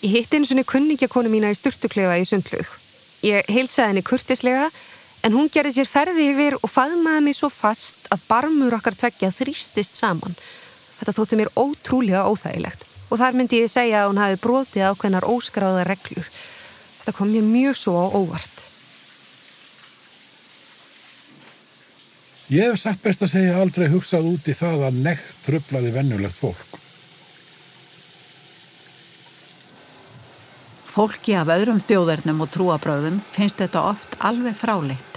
Ég hitti eins og kunningjakonu mína í sturtuklefa í sundlug. Ég heilsaði henni kurtislega en hún gerði sér ferði yfir og faðmaði mig svo fast að barmur okkar tveggja þrýstist saman. Þetta þótti mér ótrúlega óþægilegt og þar myndi ég segja að hún hafi brotið ákveðnar óskráða reglur. Þetta kom mér mjög svo óvart. Ég hef sagt best að segja aldrei hugsað út í það að nekt tröflaði vennulegt fólk. Fólki af öðrum þjóðernum og trúabröðum finnst þetta oft alveg fráleitt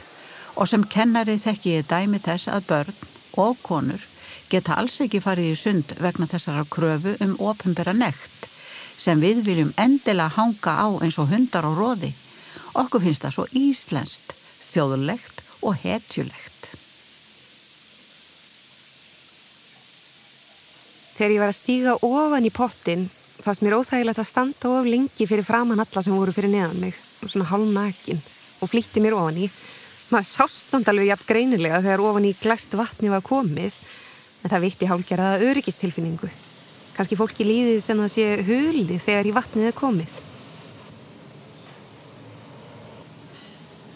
og sem kennari þekki ég dæmi þess að börn og konur geta alls ekki farið í sund vegna þessara kröfu um ofinbera nekt sem við viljum endilega hanga á eins og hundar á róði. Okkur finnst það svo íslenskt, þjóðlegt og hetjulegt. Þegar ég var að stíga ofan í pottin fannst mér óþægilegt að standa of lengi fyrir framann alla sem voru fyrir neðan mig. Og svona hálfnakin og flýtti mér ofan í. Maður sást samt alveg jafn greinilega þegar ofan í glært vatni var komið en það vitti hálfgerðaða öryggistilfinningu. Kannski fólki líðið sem það sé huli þegar í vatnið er komið.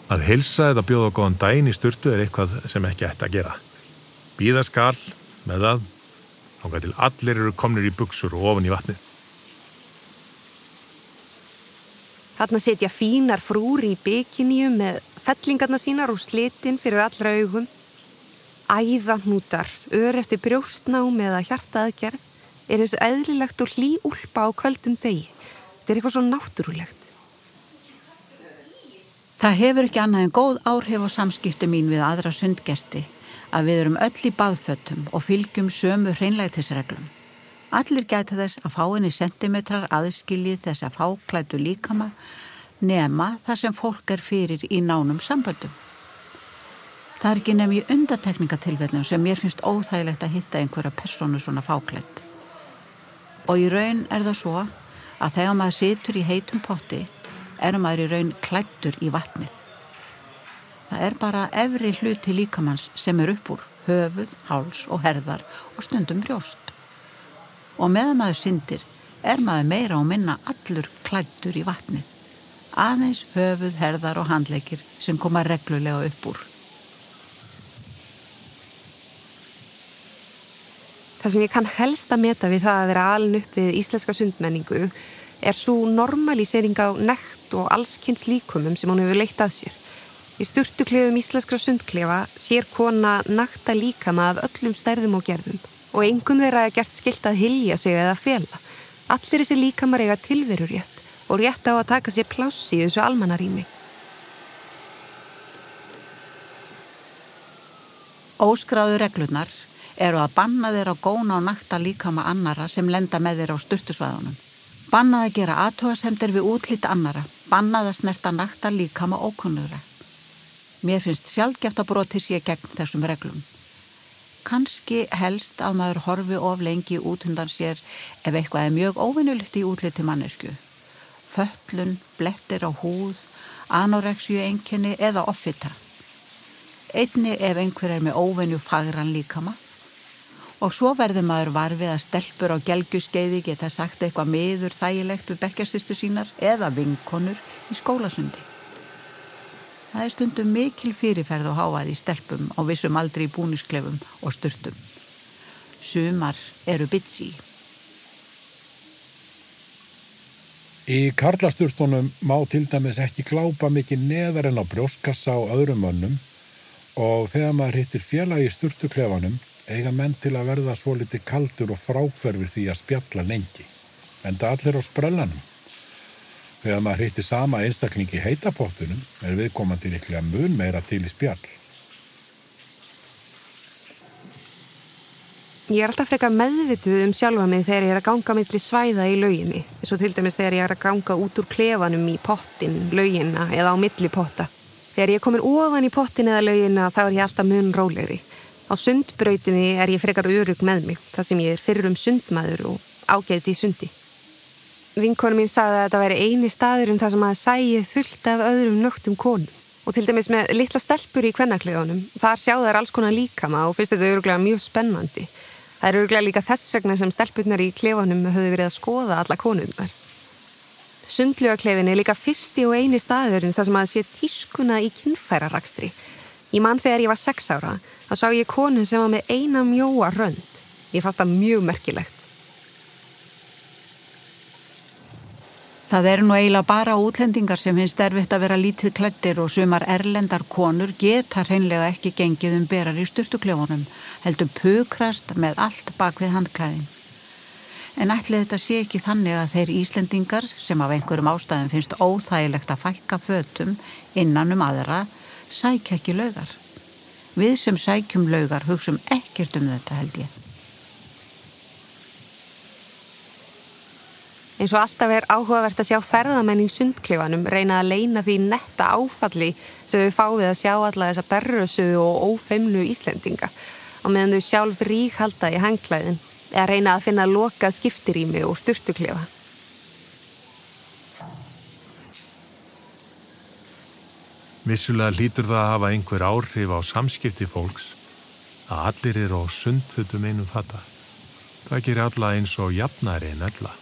Að hilsa eða bjóða góðan dæin í styrtu er eitthvað sem ekki ætti að gera. Bíðaskal með það þá til allir eru komnir í buksur og ofan í vatnið Þarna setja fínar frúri í bygginju með fellingarna sínar og slitin fyrir allra augum. Æðanútar, ör eftir brjóstnám eða hjartaðgerð er eins eðlilegt og hlý úlpa á kvöldum degi. Þetta er eitthvað svo náttúrulegt. Það hefur ekki annað en góð áhrif á samskiptu mín við aðra sundgesti að við erum öll í baðföttum og fylgjum sömu hreinlætisreglum. Allir gæta þess að fáinni sentimetrar aðskiljið þess að fáklætu líkama nema þar sem fólk er fyrir í nánum samböldum. Það er ekki nefn í undatekningatilfellum sem mér finnst óþægilegt að hitta einhverja personu svona fáklætt. Og í raun er það svo að þegar maður situr í heitum potti er maður í raun klættur í vatnið. Það er bara efri hluti líkamanns sem er upp úr höfuð, háls og herðar og stundum brjóst og meðan maður syndir er maður meira og minna allur klættur í vatnið. Aðeins höfuð, herðar og handleikir sem koma reglulega upp úr. Það sem ég kann helst að meta við það að vera aln upp við íslenska sundmenningu er svo normalisering á nekt og allskynns líkumum sem hún hefur leitt að sér. Í sturtuklefum íslenskra sundklefa sér kona nakta líkama af öllum stærðum og gerðum og engum þeirra er gert skilt að hilja sig eða fjela. Allir þessi líkamar eiga tilveru rétt og rétt á að taka sér plássi í þessu almannarími. Óskráðu reglunar eru að banna þeirra á góna og nakta líkama annara sem lenda með þeirra á stustusvæðunum. Bannað að gera aðtóasemdir við útlýtt annara. Bannað að snerta nakta líkama ókunnura. Mér finnst sjálfgeft að broti sér gegn þessum reglum kannski helst að maður horfi of lengi út hundan sér ef eitthvað er mjög óvinnulegt í útliti mannesku. Föllun, blettir á húð, anoreksju enginni eða offita. Einni ef einhver er með óvinnu fagran líkama. Og svo verður maður varfið að stelpur á gelguskeiði geta sagt eitthvað miður þægilegt við bekkjastistu sínar eða vinkonur í skólasundi. Það er stundum mikil fyrirferð og háað í stelpum á vissum aldri í búnisklefum og störtum. Sumar eru bitsi. Í karlasturtunum má til dæmis ekki glápa mikið neðar en á brjóskassa á öðrum mönnum og þegar maður hittir fjalla í sturtuklefanum eiga menn til að verða svo liti kaldur og fráferfir því að spjalla lengi. En það allir á sprellanum. Þegar maður hýttir sama einstakling í heitapottunum er viðkomandi líklega mun meira til í spjall. Ég er alltaf frekar meðvituð um sjálfa mig þegar ég er að ganga millir svæða í lauginni, og til dæmis þegar ég er að ganga út úr klefanum í pottin, laugina eða á milli potta. Þegar ég komin ofan í pottin eða laugina þá er ég alltaf mun rólegri. Á sundbrautinni er ég frekar örug með mig, þar sem ég er fyrir um sundmaður og ágæðt í sundi. Vinkonu mín sagði að þetta væri eini staður um það sem að sæi fullt af öðrum nögtum konum. Og til dæmis með litla stelpur í kvennaklegunum, þar sjá þær alls konar líkama og finnst þetta öruglega mjög spennandi. Það er öruglega líka þess vegna sem stelpurnar í klefunum höfðu verið að skoða alla konunnar. sundlugaklefin er líka fyrsti og eini staðurinn þar sem að sé tískuna í kynfærarakstri. Í mann þegar ég var sex ára, þá sá ég konu sem var með eina mjóa rönd. Ég fannst það mjög merkilegt. Það eru nú eiginlega bara útlendingar sem finnst erfitt að vera lítið klættir og sumar erlendar konur geta hreinlega ekki gengið um berar í styrtuklefunum, heldur pukrast með allt bak við handklæðin. En ætlið þetta sé ekki þannig að þeir Íslendingar sem af einhverjum ástæðum finnst óþægilegt að fækka fötum innan um aðra, sækja ekki laugar. Við sem sækjum laugar hugsum ekkert um þetta held ég. Eins og alltaf er áhugavert að sjá ferðamenning sundklifanum reyna að leina því netta áfalli sem við fáið að sjá alla þessa berrösuðu og ófeimlu Íslendinga og meðan þau sjálf rík halda í hangklæðin eða reyna að finna lokað skiptirými og sturtuklifa. Vissulega lítur það að hafa einhver áhrif á samskipti fólks að allir eru á sundfutum einum fata. Það gerir alla eins og jafnæri en alla.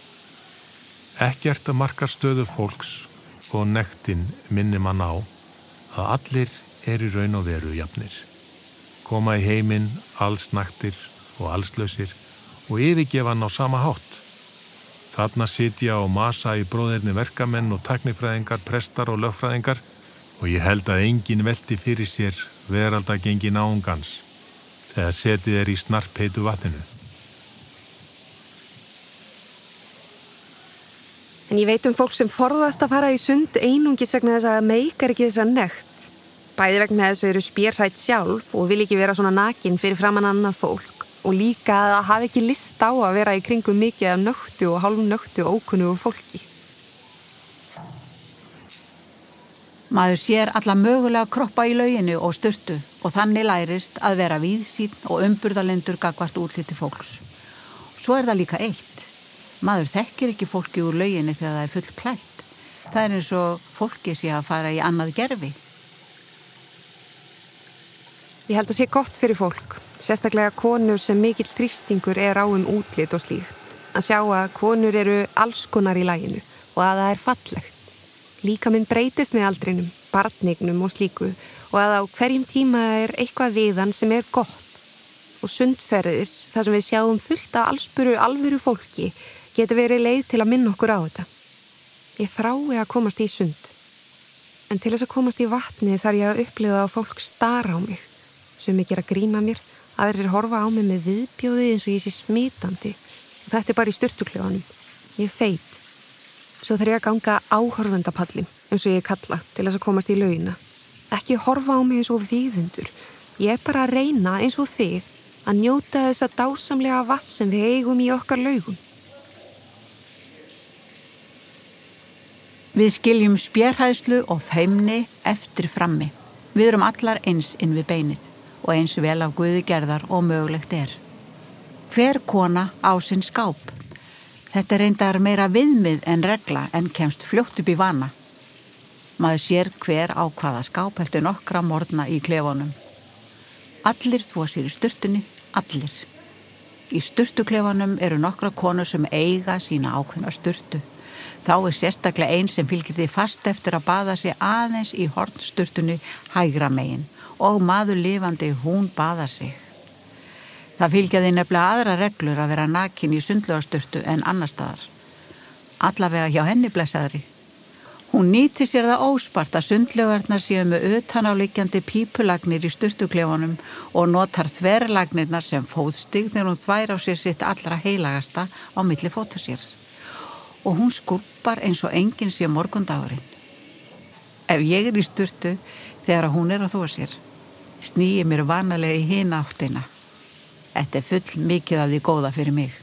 Ekkert að marka stöðu fólks og nektin minni mann á að allir er í raun og veru jafnir. Koma í heiminn alls naktir og allslausir og yfirgefa hann á sama hátt. Þarna sitja og masa í bróðirni verkamenn og taknifræðingar, prestar og löffræðingar og ég held að engin veldi fyrir sér veraldagengi náungans þegar setið er í snarpeitu vatninu. En ég veit um fólk sem forðast að fara í sund einungis vegna þess að meikar ekki þess að nekt. Bæði vegna þess að þau eru spjérhætt sjálf og vil ekki vera svona nakin fyrir framann annað fólk og líka að hafa ekki list á að vera í kringum mikið af nöktu og hálf nöktu og ókunnu fólki. Maður sér alla mögulega kroppa í lauginu og styrtu og þannig lærist að vera víðsýn og umburðalendur gagvart útliti fólks. Svo er það líka eitt. Maður þekkir ekki fólki úr lauginni þegar það er full klætt. Það er eins og fólki sé að fara í annað gerfi. Ég held að sé gott fyrir fólk, sérstaklega konur sem mikill þrýstingur er á um útlit og slíkt. Að sjá að konur eru alls konar í læginu og að það er fallegt. Líka minn breytist með aldrinum, barnignum og slíku og að á hverjum tíma er eitthvað viðan sem er gott. Og sundferðir, þar sem við sjáum fullt af allsburu alvöru fólki, getur verið leið til að minna okkur á þetta. Ég frái að komast í sund. En til þess að komast í vatni þarf ég að upplifa að fólk stara á mig. Er að gríma mér, aðrir horfa á mig með viðbjóði eins og ég sé smítandi. Og þetta er bara í styrtuklefanum. Ég feit. Svo þarf ég að ganga áhorfendapallin, eins og ég kalla, til þess að komast í laugina. Ekki horfa á mig eins og viðundur. Ég er bara að reyna eins og þig að njóta þessa dásamlega vass sem við eigum í okkar laugum. Við skiljum spjærhæðslu og feimni eftir frammi. Við erum allar eins inn við beinið og eins vel af Guði gerðar og mögulegt er. Hver kona á sinn skáp? Þetta reyndar meira viðmið en regla en kemst fljótt upp í vana. Maður sér hver á hvaða skáp eftir nokkra morgna í klefunum. Allir þvó sér í styrtunni, allir. Í styrtuklefunum eru nokkra konur sem eiga sína ákveðna styrtu. Þá er sérstaklega einn sem fylgir því fast eftir að baða sig aðeins í hornsturtunni hægra megin og maður lifandi hún baða sig. Það fylgjaði nefnilega aðra reglur að vera nakin í sundlugasturtu en annar staðar. Allavega hjá henni blessaðri. Hún nýti sér það óspart að sundlugarnar séu með auðtanáleikjandi pípulagnir í sturtuklefunum og notar þverlagnirnar sem fóðstig þegar hún þvær á sér sitt allra heilagasta á milli fóta sér og hún skulpar eins og enginn sé morgundagurinn. Ef ég er í sturtu þegar hún er að þóa sér, snýi mér vanalega í hina áttina. Þetta er full mikið af því góða fyrir mig.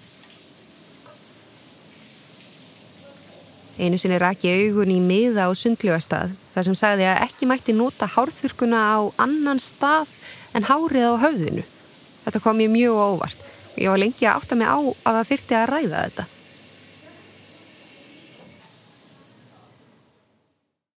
Einu sinni ræk ég augun í miða á sundljóastað þar sem sagði að ekki mætti nota hárþurkuna á annan stað en hárið á höfðinu. Þetta kom mér mjög óvart. Ég var lengi að átta mig á að það þyrti að ræða þetta.